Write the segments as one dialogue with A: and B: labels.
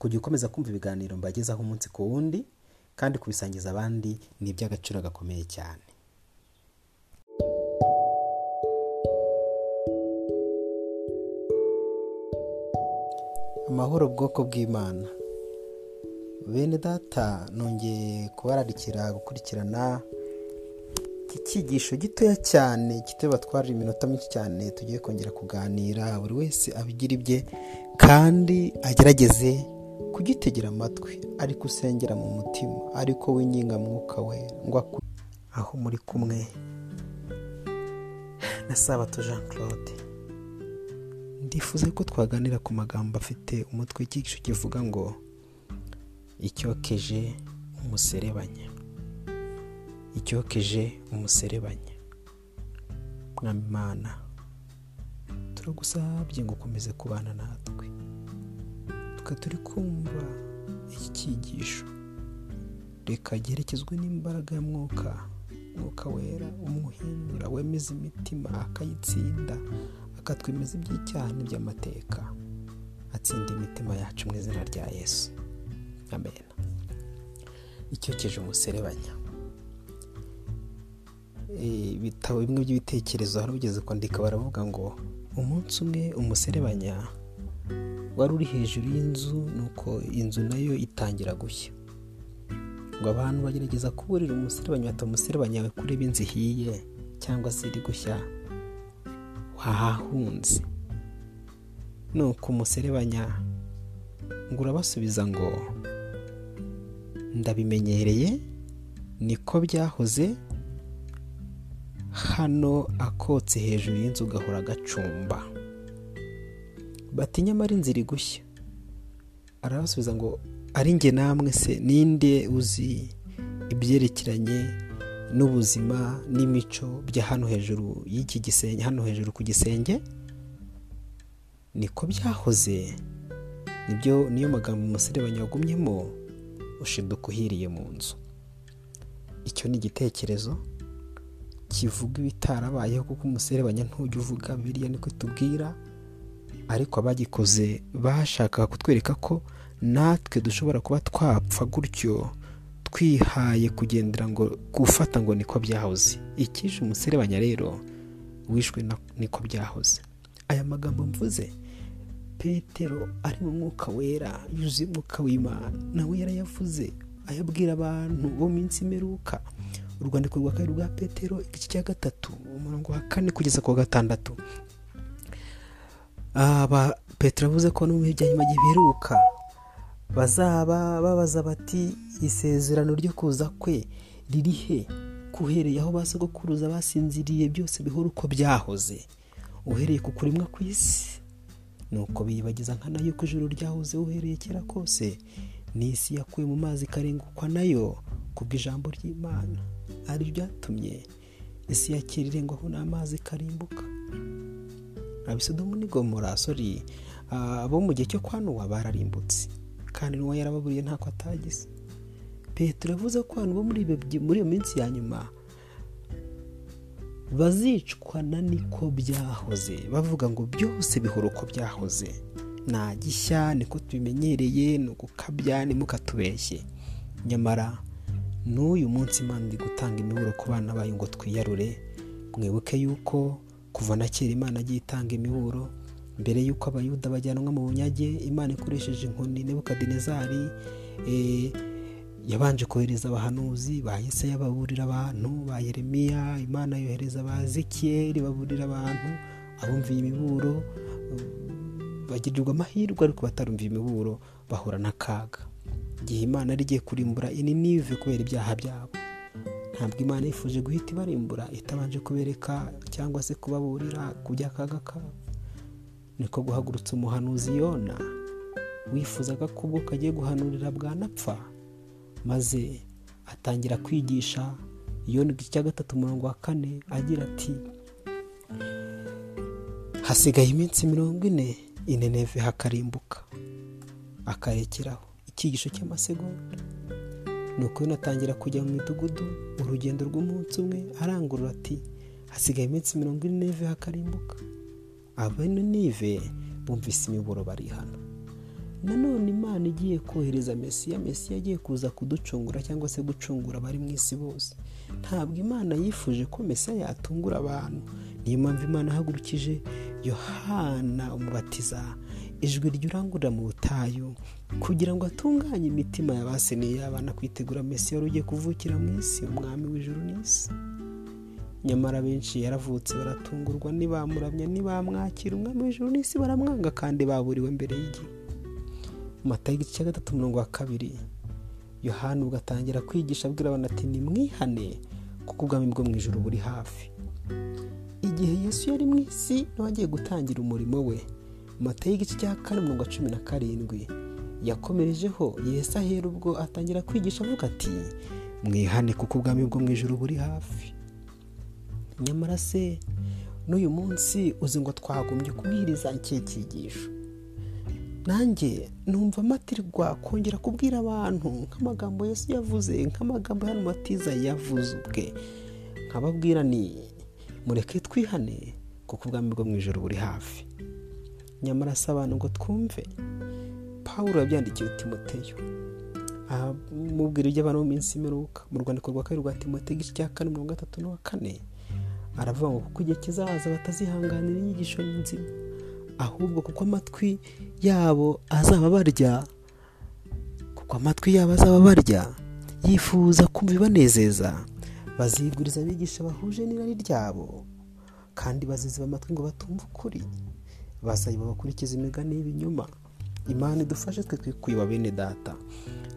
A: kujya ukomeza kumva ibiganiro mbagezaho umunsi ku wundi kandi kubisangiza abandi ni iby'agaciro gakomeye cyane. Amahoro bwoko bw'imana. Bene data nongeye kubararikira gukurikirana iki cyigisho gitoya cyane gito batwarira iminota myinshi cyane tugiye kongera kuganira buri wese abigira ibye kandi agerageze kugitegera amatwi ariko usengera mu mutima ariko winginga mwuka we ngo akure aho muri kumwe na sabato jean claude ndifuza ko twaganira ku magambo afite umutwe w'icyigisho kivuga ngo icyokeje umuserebanya. Icyokeje umuserebanya. Mwami imana turagusabye ngo ukomeze kubana natwe. Twe turi kumva iki cyigisho. Reka giherekezwe n'imbaraga ya mwuka mwuka wera umuhindura wemeza imitima akayitsinda akatwemeza iby'icyaha n'iby'amateka. Atsinda imitima yacu mu izina rya yesu. Amen. Icyokeje umuserebanya. Ibitabo bimwe by'ibitekerezo hari ugeze kwandika baravuga ngo umunsi umwe umuserebanya wari uri hejuru y'inzu nuko inzu na yo itangira gushya. Ngo abantu bagerageza kuburira umuserebanya bata umuserebanya we kureba inzu ihiye cyangwa se iri gushya wahahunze. Nuko umuserebanya ngo urabasubiza ngo ndabimenyereye niko byahoze hano akotse hejuru y'inzu gahora gacumba bati nyamara inzira gushya arabasubiza ngo ari njye namwe se ninde uzi ibyerekeranye n'ubuzima n'imico bya hano hejuru y'iki gisenge hano hejuru ku gisenge? Niko byahoze. Nibyo niyo magambo umuserebanya wagumyemo ushiduka uhiriye mu nzu. Icyo ni igitekerezo kivuga ibitarabayeho kuko umuserebanya ntujya uvuga biriya niko tubwira ariko abagikoze bashakaga kutwereka ko natwe dushobora kuba twapfa gutyo twihaye kugendera ngo gufata ngo niko byahoze. Ikije umuserebanya rero wishwe niko byahoze. Aya magambo mvuze petero ari mu mwuka wera yuzuye umwuka w'imana. Nawe yarayavuze ayabwira abantu bo minsi imeruka. Urwandiko rwa kabiri rwa petero igice cya gatatu umurongo wa kane kugeza ku wa gatandatu. Petero avuze ko no mu nyuma giheruka. Bazaba babaza bati isezerano ryo kuza kwe riri he? Kuhereye aho ba sogokuruza basinziriye byose bihora uko byahoze. Uhereye ku kuremwa ku isi nuko biyibagiza nka na yo ko ijoro ryahoze uhereye kera kose n'isi yakuwe mu mazi ikarengukwa na yo kubw'ijambo ry'imana. Ari byatumye isi ya kera irengwaho n'amazi ikarimbuka abisodomu n'igomora sori abo mu gihe cyo kwanuwa bararimbutse. Kandi n'uwo yarababuriye ntako atagize petero yavuze ko abantu bo muri iyo minsi ya nyuma bazicwa na niko byahoze. Bavuga ngo byose bihora uko byahoze. Nta gishya niko tubimenyereye ni ugukabya nimukatubeshye nyamara n'uyu munsi imana iri gutanga imiburo ku bana bayo ngo twiyarure. Mwibuke yuko kuva na kera imana agiye itanga imiburo mbere y'uko abayuda bajyanwa mu bunyage imana ikoresheje inkoni nebukadinezari yabanje kohereza abahanuzi ba Yesaya baburira abantu ba Yeremiya imana yohereza ba Ezekiyeli baburira abantu abumviye imiburo bagirirwa amahirwe ariko batarumviye imiburo bahura n'akaga igihe imana yari igiye kurimbura ininive kubera ibyaha byabo. Ntabwo imana yifuje guhita ibarimbura itabanje kubereka cyangwa se kubaburira ku by'akaga kabo. Niko guhagurutsa umuhanuzi yona wifuzaga ko ubwo kagiye guhanurira bwanapfa maze atangira kwigisha iyo ni igice cya gatatu umurongo wa kane agira ati hasigaye iminsi mirongo ine ineneve hakarimbuka akarekeraho icyigisho cy'amasegonda. Ni uko atangira kujya mu midugudu urugendo rw'umunsi umwe arangurura ati hasigaye iminsi mirongo ine neve hakarimbuka. Nive bumvise imiburo barihana. Nanone imana igiye kohereza mesiya mesiya agiye kuza kuducungura cyangwa se gucungura abari mu isi bose. Ntabwo imana yifuje ko mesiya yatungura abantu. Niyo mpamvu imana ihagurukije yohana umubatiza ijwi ryurangurura mu butayu kugira ngo atunganye imitima y'abaseniye abana kwitegura mesiya wari ugiye kuvukira mu isi umwami w'ijuru n'isi. Nyamara benshi yaravutse baratungurwa ntibamuramya ntibamwakira umwami w'ijuru n'isi baramwanga kandi baburiwe mbere y'igihe mata y'igice cya gatatu mirongo wa kabiri. Yohani ubwo kwigisha abwira abantu ati nimwihane kuko ubwami bwo mu ijoro buri hafi. Igihe yesu yari mu isi nawe agiye gutangira umurimo we mata y'igice cya kane mirongo cumi na karindwi yakomerejeho yesu ahera ubwo atangira kwigisha avuga ati mwihane kuko ubwami bwo mu ijoro buri hafi. Nyamara se n'uyu munsi uzi ngo twagombye kubwiriza icyo cyigisho. Nanjye numva amatirwa kongera kubwira abantu nk'amagambo Yesu yavuze nk'amagambo hano matiza yavuze ubwe. Nkababwira ni mureke twihane kuko ubwami bwo mu ijoro buri hafi. Nyamara si abantu ngo twumve. Paul yabyandikiwe timoteyo. Mubwira ibyo abantu mu minsi imperuka mu rwandiko rwa kabiri rwa timoteyo igice cya kane mirongo itatu n'uwa kane aravuga ngo kuko igihe kizaza batazihanganira inyigisho nzima ahubwo kuko amatwi yabo azaba barya kuko amatwi yabo azaba barya yifuza kumva ibanezeza baziguriza abigisha bahuje n'irari ryabo kandi baziziba amatwi ngo batumve ukuri. Bazayiba bakurikiza imigani y'ibinyoma. Imana idufashe twe twikuye bene data.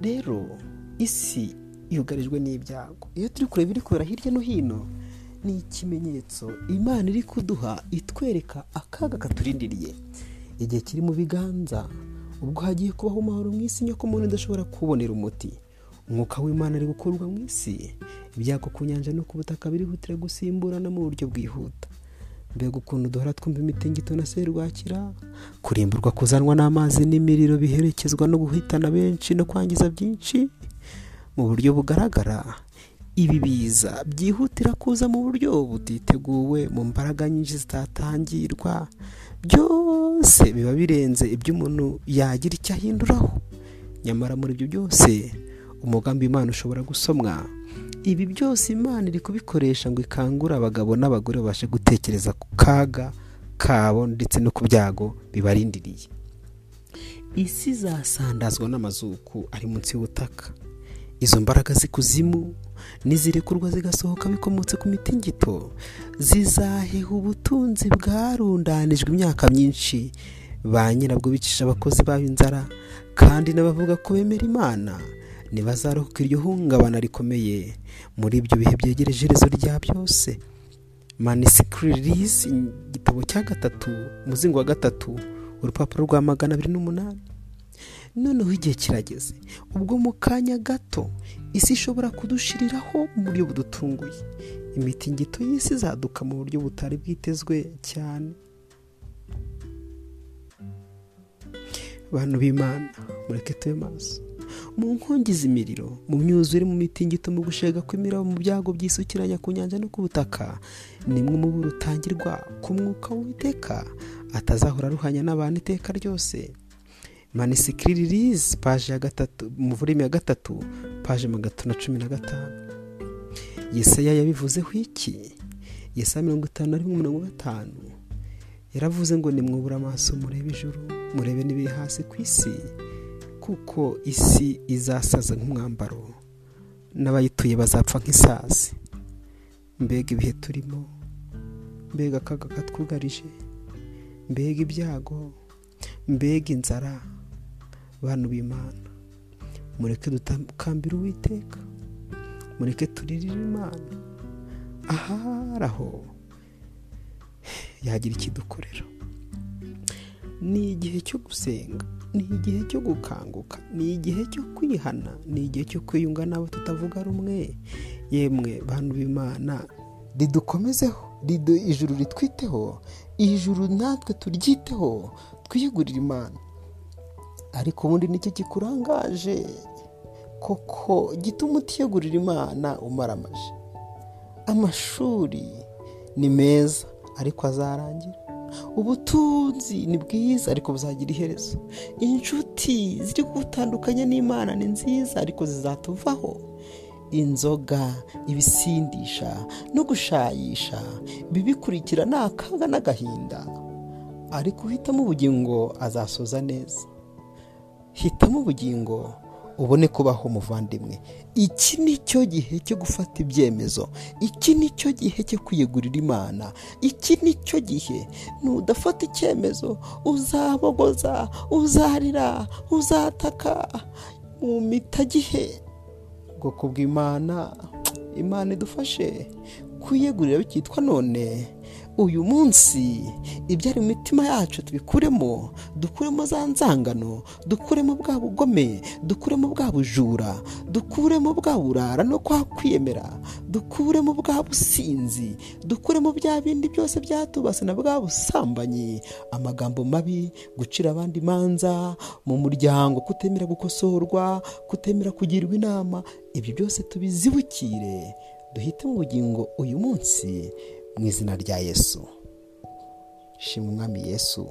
A: Rero isi yugarijwe n'ibyago. Iyo turi kureba iri kubera hirya no hino ni ikimenyetso imana iri kuduha itwereka akaga katurindiriye. Igihe kiri mu biganza ubwo hagiye kubaho amahoro mu isi nyako umuntu udashobora kubonera umuti. Umwuka w'imana ari gukurwa mu isi. Ibyago ku nyanja no ku butaka birihutira gusimburana mu buryo bwihuta. Mbega ukuntu duhora twumva imitingito na serwakira? Kurimburwa kuzanwa n'amazi n'imiriro biherekezwa no guhitana benshi no kwangiza byinshi? Mu buryo bugaragara ibi biza byihutira kuza mu buryo butiteguwe mu mbaraga nyinshi zitatangirwa. Byose biba birenze ibyo umuntu yagira icyo ahinduraho. Nyamara muri ibyo byose umugambi imana ushobora gusomwa ibi byose imana iri kubikoresha ngo ikangure abagabo n'abagore babashe gutekereza ku kaga kabo ndetse no ku byago bibarindiriye. Isi zasandazwa n'amazuku ari munsi y'ubutaka. Izo mbaraga z'ikuzimu nizirekurwa zigasohoka bikomotse ku mitingito. Zizaheha ubutunzi bwarundanijwe imyaka myinshi. Ba nyirabwo bicisha abakozi bayo inzara kandi n'abavuga ko bemera imana. Ntibazarokoka iryo hungabana rikomeye. Muri ibyo bihe byegereje iherezo rya byose. Manisikiririzi igitabo cya gatatu umuzingo wa gatatu urupapuro rwa magana abiri n'umunani. Noneho igihe kirageze ubwo mu kanya gato isi ishobora kudushiriraho mu buryo budutunguye. Imitingito y'isi izaduka mu buryo butari bwitezwe cyane. Bantu b'imana mureke tube maso. Mu nkongi z'imiriro mu myuzure mu mitingito mu gushega kw'imirabo mu byago byisukiranya ku nyanja no ku butaka nimwe mu rutangirwa ku mwuka w'iteka atazahora aruhanya n'abantu iteka ryose. Manisikiririzi paje ya gatatu mu vurimi ya gatatu paje magana na cumi na gatanu. Yesaya yabivuzeho iki? Yesaya mirongo itanu na rimwe mirongo gatanu. Yaravuze ngo nimwubure amaso murebe ijuru murebe n'ibiri hasi ku isi. Kuko isi izasaza nk'umwambaro n'abayituye bazapfa nk'isazi. Mbega ibihe turimo? Mbega akaga katwugarije? Mbega ibyago? Mbega inzara? Bantu b'imana mureke dutakambira uwiteka mureke turirire imana. Ahari aho yagira ikidukorera. Ni igihe cyo gusenga. Ni igihe cyo gukanguka ni igihe cyo kwihana ni igihe cyo kwiyunga n'abo tutavuga rumwe. Yemwe bantu b'imana ridukomezeho ijuru ritwiteho ijuru natwe turyiteho twiyegurire imana. Ariko ubundi ni cyo kikurangaje koko gituma utiyegurira imana umaramaje. Amashuri ni meza ariko azarangira. Ubutunzi ni bwiza ariko buzagira iherezo. Inshuti ziri gutandukanya n'imana ni nziza ariko zizatuvaho. Inzoga ibisindisha no gushayisha bibikurikira ni akaga n'agahinda. Ariko uhitamo ubugingo azasoza neza. Hitamo ubugingo ubone kubaho umuvandimwe. Iki ni cyo gihe cyo gufata ibyemezo. Iki ni cyo gihe cyo kwiyegurira imana. Iki ni cyo gihe nudafata icyemezo uzabogoza uzarira uzataka. Mu mitagihe ubwoko bw'imana imana idufashe. Kwiyegurira bikitwa none. Uyu munsi ibyari mu mitima yacu tubikuremo dukuremo za nzangano dukuremo bwa bugome dukuremo bwa bujura dukuremo bwa burara no kwa kwiyemera dukuremo bwa businzi dukuremo bya bindi byose byatubase na bwa busambanyi. Amagambo mabi gucira abandi imanza mu muryango kutemera gukosorwa kutemera kugirwa inama ibyo byose tubizibukire. Duhite mu bugingo uyu munsi mu izina rya yesu. Shima umwami yesu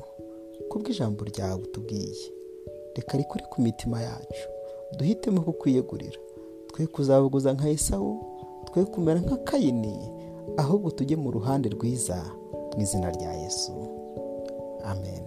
A: kubw'ijambo ryawe tubwiye reka rikore ku mitima yacu. Duhitemo kukwiyegurira. Twe kuzabuguza nka esawu twe kumera nka kayini ahubwo tujye mu ruhande rwiza mu izina rya yesu. Amen.